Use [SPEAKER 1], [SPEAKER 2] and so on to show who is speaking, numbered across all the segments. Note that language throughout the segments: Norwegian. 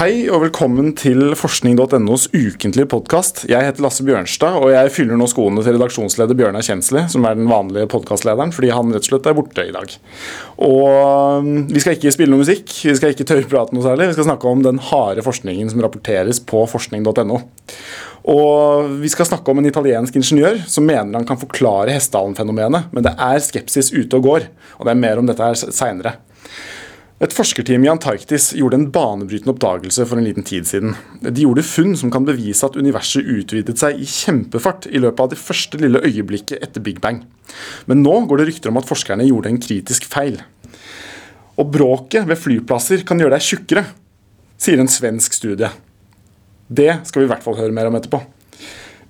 [SPEAKER 1] Hei og velkommen til forskning.nos ukentlige podkast. Jeg heter Lasse Bjørnstad, og jeg fyller nå skoene til redaksjonsleder Bjørnar Kjensli, som er den vanlige podkastlederen, fordi han rett og slett er borte i dag. Og um, Vi skal ikke spille noe musikk, vi skal ikke tørrprate noe særlig. Vi skal snakke om den harde forskningen som rapporteres på forskning.no. Og Vi skal snakke om en italiensk ingeniør som mener han kan forklare Hessdalen-fenomenet, men det er skepsis ute og går. og Det er mer om dette her seinere. Et forskerteam i Antarktis gjorde en banebrytende oppdagelse for en liten tid siden. De gjorde funn som kan bevise at universet utvidet seg i kjempefart i løpet av det første lille øyeblikket etter Big Bang. Men nå går det rykter om at forskerne gjorde en kritisk feil. Og bråket ved flyplasser kan gjøre deg tjukkere, sier en svensk studie. Det skal vi i hvert fall høre mer om etterpå.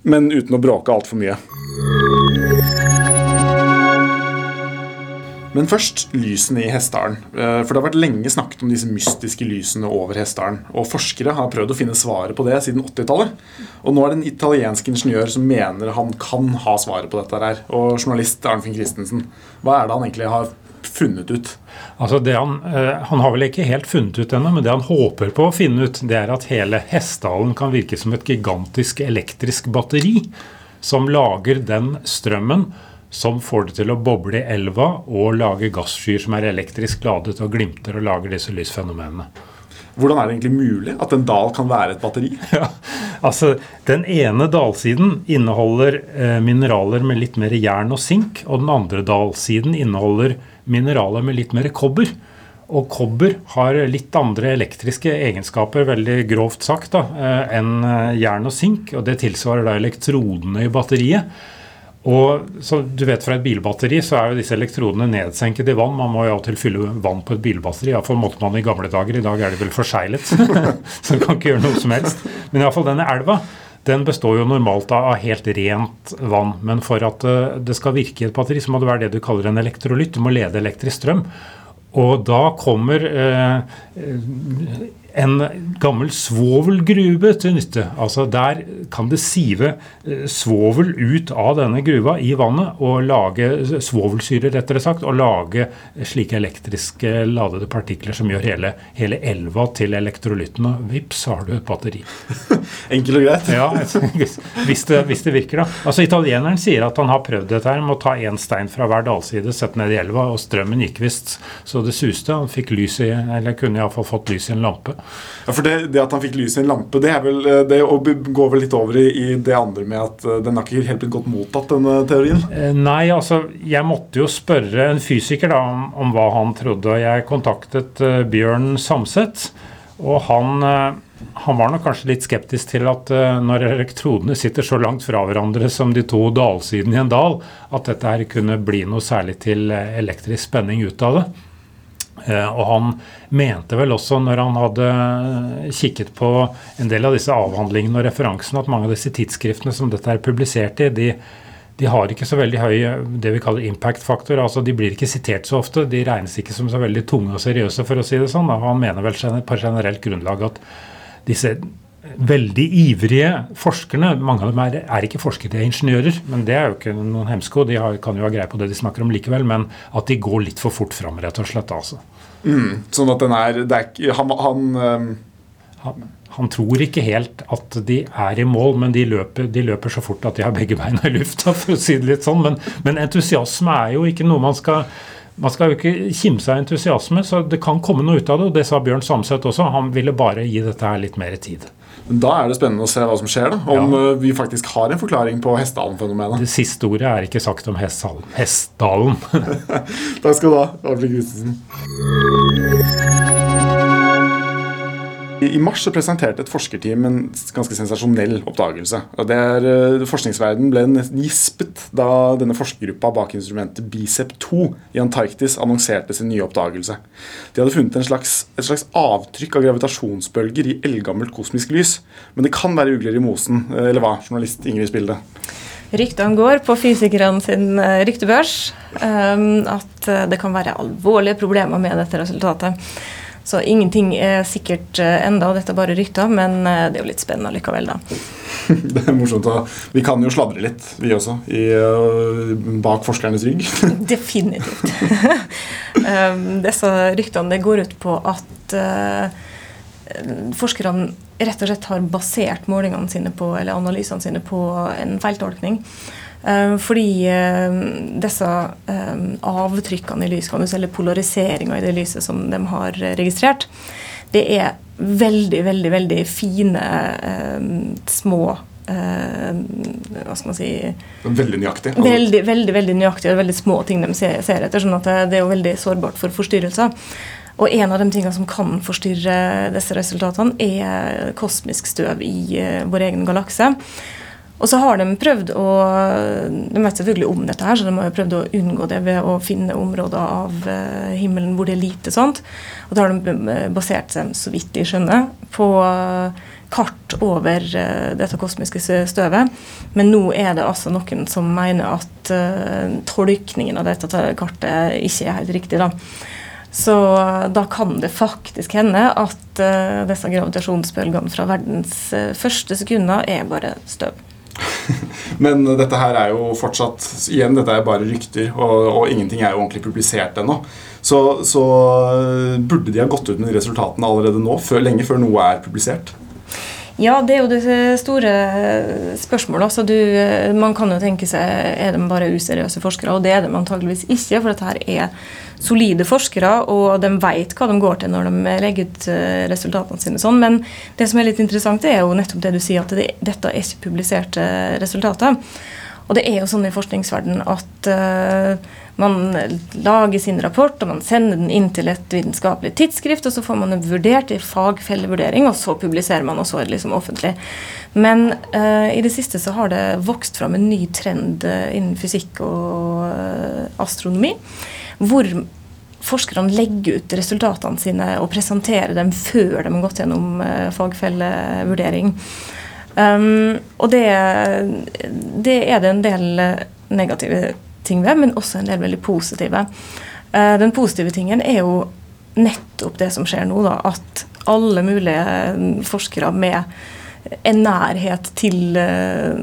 [SPEAKER 1] Men uten å bråke altfor mye. Men først lysene i Hessdalen. Eh, for det har vært lenge snakket om disse mystiske lysene over Hessdalen. Og forskere har prøvd å finne svaret på det siden 80-tallet. Og nå er det en italiensk ingeniør som mener han kan ha svaret på dette her. Og journalist Arnfinn Christensen, hva er det han egentlig har funnet ut?
[SPEAKER 2] Altså han, eh, han, har vel ikke helt funnet ut ennå, men det han håper på å finne ut, det er at hele Hessdalen kan virke som et gigantisk elektrisk batteri som lager den strømmen som får det til å boble i elva og lage gasskyer som er elektrisk ladet og glimter og lager disse lysfenomenene.
[SPEAKER 1] Hvordan er det egentlig mulig at en dal kan være et batteri?
[SPEAKER 2] Ja, altså Den ene dalsiden inneholder eh, mineraler med litt mer jern og sink, og den andre dalsiden inneholder mineraler med litt mer kobber. Og kobber har litt andre elektriske egenskaper, veldig grovt sagt, da, eh, enn eh, jern og sink. og Det tilsvarer da elektrodene i batteriet. Og så du vet Fra et bilbatteri så er jo disse elektrodene nedsenket i vann. Man må jo av til fylle vann på et bilbatteri. Iallfall måtte man i gamle dager. I dag er det vel forseglet. så du kan ikke gjøre noe som helst. Men iallfall denne elva den består jo normalt av helt rent vann. Men for at eh, det skal virke i et batteri, så må det være det du kaller en elektrolytt. Du må lede elektrisk strøm. Og da kommer eh, en gammel svovelgruve til nytte. Altså Der kan det sive eh, svovel ut av denne gruva i vannet og lage svovelsyre, rettere sagt, og lage slike elektriske ladede partikler som gjør hele, hele elva til elektrolytten. Og vips, har du et batteri.
[SPEAKER 1] Enkelt og greit.
[SPEAKER 2] ja, hvis det, hvis det, virker, da. Altså Italieneren sier at han har prøvd dette her med å ta én stein fra hver dalside, sette ned i elva, og strømmen gikk visst så det suste. Han fikk lys i, eller kunne iallfall fått lys i en lampe.
[SPEAKER 1] Ja, for det, det, at han fikk lys i en lampe, det, vel, eh, det går vel litt over i, i, det andre med at eh, den har ikke helt blitt godt mottatt, denne teorien?
[SPEAKER 2] Eh, nei, altså jeg måtte jo spørre en fysiker da, om, om hva han trodde. og Jeg kontaktet uh, Bjørn Samset, og han uh, han var nok kanskje litt skeptisk til at når elektrodene sitter så langt fra hverandre som de to dalsidene i en dal, at dette her kunne bli noe særlig til elektrisk spenning ut av det. Eh, og han mente vel også, når han hadde kikket på en del av disse avhandlingene og referansene, at mange av disse tidsskriftene som dette er publisert i, de, de har ikke så veldig høy det vi kaller impact-faktor. altså De blir ikke sitert så ofte. De regnes ikke som så veldig tunge og seriøse, for å si det sånn. Han mener vel på generelt grunnlag at disse veldig ivrige forskerne Mange av dem er, er ikke forskere, de er ingeniører. Men det er jo ikke noen hemsko. De har, kan jo ha greie på det de snakker om likevel. Men at de går litt for fort fram, rett og slett. altså.
[SPEAKER 1] Mm, sånn at den er, er han, han, um...
[SPEAKER 2] han, han tror ikke helt at de er i mål, men de løper, de løper, så fort at de har begge beina i lufta, for å si det litt sånn. Men, men entusiasme er jo ikke noe man skal man skal jo ikke kimse av entusiasme, så det kan komme noe ut av det. og Det sa Bjørn Samset også. Han ville bare gi dette her litt mer tid.
[SPEAKER 1] Da er det spennende å se hva som skjer. da, Om ja. Eh, vi faktisk har en forklaring på Hessdalen-fenomenet.
[SPEAKER 2] Det siste ordet er ikke sagt om Hessdalen.
[SPEAKER 1] Takk skal du ha, Arne Christensen. I mars så presenterte et forskerteam en ganske sensasjonell oppdagelse. Det er, eh, Forskningsverden ble nesten gispet da denne forskergruppa bak instrumentet Bicep2 i Antarktis annonserte sin nye oppdagelse. De hadde funnet slags, et slags avtrykk av gravitasjonsbølger i eldgammelt kosmisk lys. Men det kan være ugler i mosen, eh, eller hva, journalist Ingrid Spilde?
[SPEAKER 3] Ryktene går på fysikerne sin eh, ryktebørs at det kan være alvorlige problemer med dette resultatet. Så ingenting er sikkert uh, enda, dette er bare rykter, men uh, det er jo litt spennende likevel, da.
[SPEAKER 1] det er morsomt å Vi kan jo sladre litt, vi også, i, uh, bak forskernes rygg.
[SPEAKER 3] Definitivt. um, disse ryktene det går ut på at forskerne rett og slett har basert målingene sine på, eller analysene sine på en feiltolkning. Eh, fordi eh, disse eh, avtrykkene i lys, kan du si, eller polariseringa i det lyset som de har registrert, det er veldig, veldig, veldig fine, små hva skal man si
[SPEAKER 1] Veldig nøyaktig?
[SPEAKER 3] Veldig, veldig, veldig nøyaktig og veldig små ting de ser, ser etter. sånn at det er jo veldig sårbart for forstyrrelser. Og en av de tingene som kan forstyrre disse resultatene, er kosmisk støv i vår egen galakse. Og så har de prøvd å De vet selvfølgelig om dette, her, så de har jo prøvd å unngå det ved å finne områder av eh, himmelen hvor det er lite sånt. Og da har de eh, basert seg, så vidt de skjønner, på eh, kart over dette kosmiske støvet. Men nå er det altså noen som mener at tolkningen av dette kartet ikke er helt riktig. da. Så da kan det faktisk hende at disse gravitasjonsbølgene fra verdens første sekunder er bare støv.
[SPEAKER 1] Men dette her er jo fortsatt Igjen, dette er bare rykter, og, og ingenting er jo ordentlig publisert ennå. Så, så, burde de ha gått ut med resultatene allerede nå, før, lenge før noe er publisert?
[SPEAKER 3] Ja, det er jo det store spørsmålet. Altså, du, man kan jo tenke seg er de bare useriøse forskere, og det er de antageligvis ikke. For dette her er solide forskere, og de vet hva de går til når de legger ut eh, resultatene sine. sånn, Men det som er litt interessant, er jo nettopp det du sier, at det, dette er ikke publiserte resultater. Og det er jo sånn i forskningsverdenen at uh, man lager sin rapport og man sender den inn til et vitenskapelig tidsskrift, og så får man den vurdert i fagfellevurdering, og så publiserer man, og så er det liksom offentlig. Men uh, i det siste så har det vokst fram en ny trend innen fysikk og uh, astronomi hvor forskerne legger ut resultatene sine og presenterer dem før de har gått gjennom fagfellevurdering. Um, og det, det, er det en del eh, negative ting ved, men også en del veldig positive. Uh, den positive tingen er jo nettopp det som skjer nå, da, at alle mulige forskere med en nærhet til uh,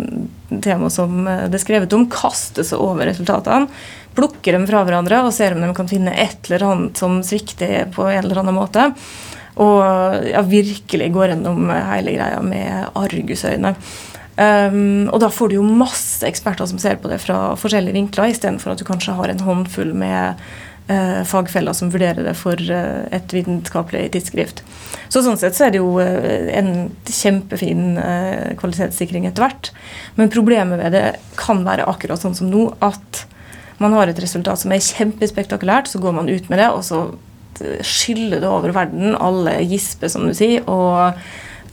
[SPEAKER 3] temaet som det er skrevet om, kaster seg over resultatene plukker dem fra hverandre og ser om de kan finne et eller annet som svikter på en eller annen måte. Og ja, virkelig går gjennom hele greia med argusøyne. Um, og da får du jo masse eksperter som ser på det fra forskjellige vinkler, istedenfor at du kanskje har en håndfull med uh, fagfeller som vurderer det for uh, et vitenskapelig tidsskrift. Så sånn sett så er det jo uh, en kjempefin kvalitetssikring etter hvert. Men problemet ved det kan være akkurat sånn som nå, at man har et resultat som er kjempespektakulært, så går man ut med det, og så skyller det over verden. Alle gisper, som du sier. Og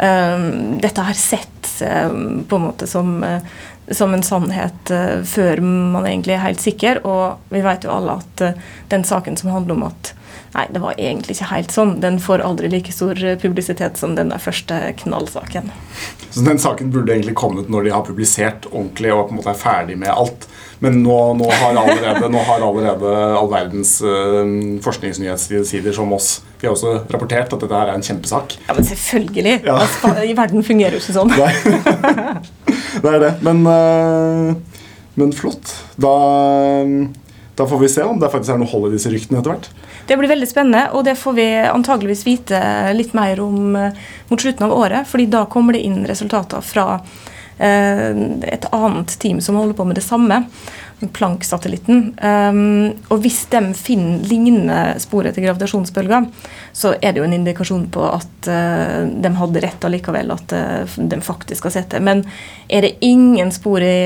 [SPEAKER 3] um, dette har sett um, på en måte som, uh, som en sannhet uh, før man egentlig er helt sikker. Og vi vet jo alle at uh, den saken som handler om at Nei, det var egentlig ikke helt sånn. Den får aldri like stor publisitet som den der første knallsaken.
[SPEAKER 1] Så den saken burde egentlig kommet når de har publisert ordentlig og på en måte er ferdig med alt? Men nå, nå, har allerede, nå, har allerede, all verdens uh, forskningsnyhetssider som oss Vi har også rapportert at dette her er en kjempesak.
[SPEAKER 3] Ja, Men selvfølgelig. Ja. Altså, I verden fungerer jo ikke sånn.
[SPEAKER 1] Nei. det er det. Men, uh, men flott. Da, da, får vi se om det faktisk er noe hold i disse ryktene etter hvert.
[SPEAKER 3] Det blir veldig spennende, og det får vi antageligvis vite litt mer om uh, mot slutten av året. fordi da kommer det inn resultater fra Eh, et annet team som holder på med det samme, Planck-satellitten. Um, og hvis de finner lignende spor etter gravitasjonsbølger, så er det jo en indikasjon på at uh, de hadde rett allikevel, at de faktisk har sett det. Men er det ingen spor i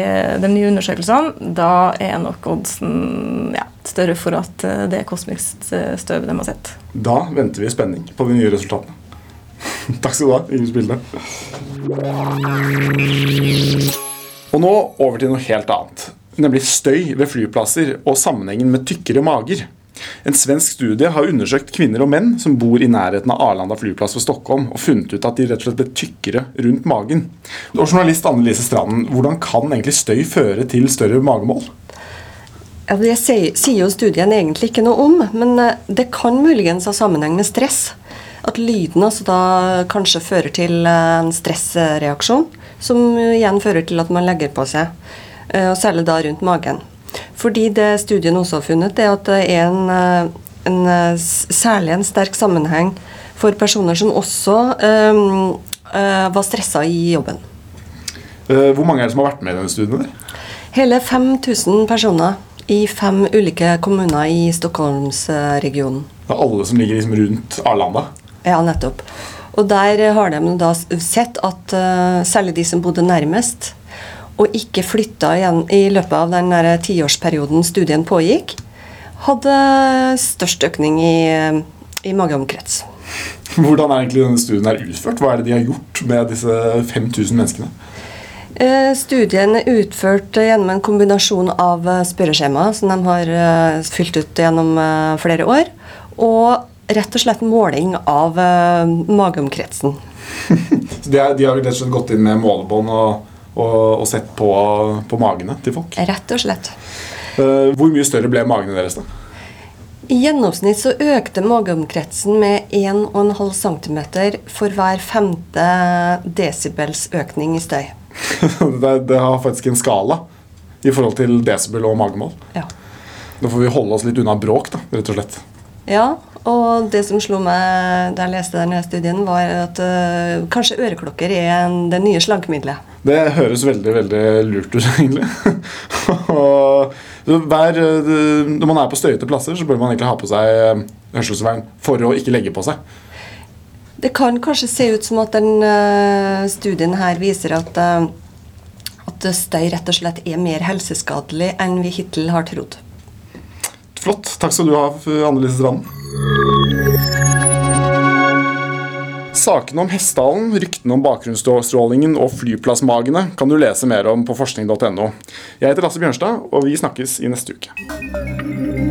[SPEAKER 3] de nye undersøkelsene, da er nok oddsen ja, større for at det er kosmisk støv de har sett.
[SPEAKER 1] Da venter vi i spenning på de nye resultatene. Takk skal du ha, Ingen Spilde. Og nå over til noe helt annet. Nemlig støy ved flyplasser og sammenhengen med tykkere mager. En svensk studie har undersøkt kvinner og menn som bor i nærheten av Arlanda flyplass ved Stockholm, og funnet ut at de rett og slett ble tykkere rundt magen. Og journalist Anne Lise Stranden, hvordan kan egentlig støy føre til større magemål?
[SPEAKER 4] Ja, det sier jo studien egentlig ikke noe om, men eh, det kan muligens ha sammenheng med stress. At lyden også da kanskje fører til eh, en stressreaksjon, som igjen fører til at man legger på seg. Eh, og særlig da rundt magen. Fordi det studien også har funnet, er at det er en, eh, en, særlig en sterk sammenheng for personer som også um, uh, var stressa i jobben.
[SPEAKER 1] Hvor mange er det som har vært med i denne studien? Der?
[SPEAKER 4] Hele 5000 personer i fem ulike kommuner i Stockholmsregionen.
[SPEAKER 1] Det er alle som ligger liksom rundt Arlanda?
[SPEAKER 4] Ja, nettopp. Og der har de da sett at uh, særlig de som bodde nærmest, og ikke flytta igjen i løpet av den tiårsperioden studien pågikk, hadde størst økning i, i mageomkrets.
[SPEAKER 1] Hvordan er egentlig denne studien er utført? Hva er det de har gjort med disse 5000 menneskene?
[SPEAKER 4] Eh, studien er utført gjennom en kombinasjon av eh, spørreskjema som de har eh, fylt ut gjennom flere år, og rett og slett måling av mageomkretsen.
[SPEAKER 1] De, de, har rett og slett gått inn med målebånd og, og, og, sett på, på magene til folk?
[SPEAKER 4] Rett og slett.
[SPEAKER 1] Hvor mye større ble magene deres, da?
[SPEAKER 4] I gjennomsnitt så økte mageomkretsen med 1,5 cm for hver femte desibels økning i støy.
[SPEAKER 1] det, det, har faktisk en skala i forhold til desibel og magemål.
[SPEAKER 4] Ja.
[SPEAKER 1] Da får vi holde oss litt unna bråk, da, rett og slett.
[SPEAKER 4] Ja, og det som slo meg da jeg leste denne studien, var at uh, kanskje øreklokker er en, det nye slankemiddelet.
[SPEAKER 1] Det høres veldig, veldig lurt ut, egentlig. og hver, eh, når man er på støyete plasser, så bør man egentlig ha på seg eh, hørselsvern for å ikke legge på seg.
[SPEAKER 4] Det kan kanskje se ut som at den uh, studien her viser at, uh, at støy rett og slett er mer helseskadelig enn vi hittil har trodd.
[SPEAKER 1] Flott. Takk skal du ha, Annelise Stranden. Sakene om Hessdalen, ryktene om bakgrunnsstrålingen og flyplassmagene kan du lese mer om på forskning.no. Jeg heter Lasse Bjørnstad, og vi snakkes i neste uke.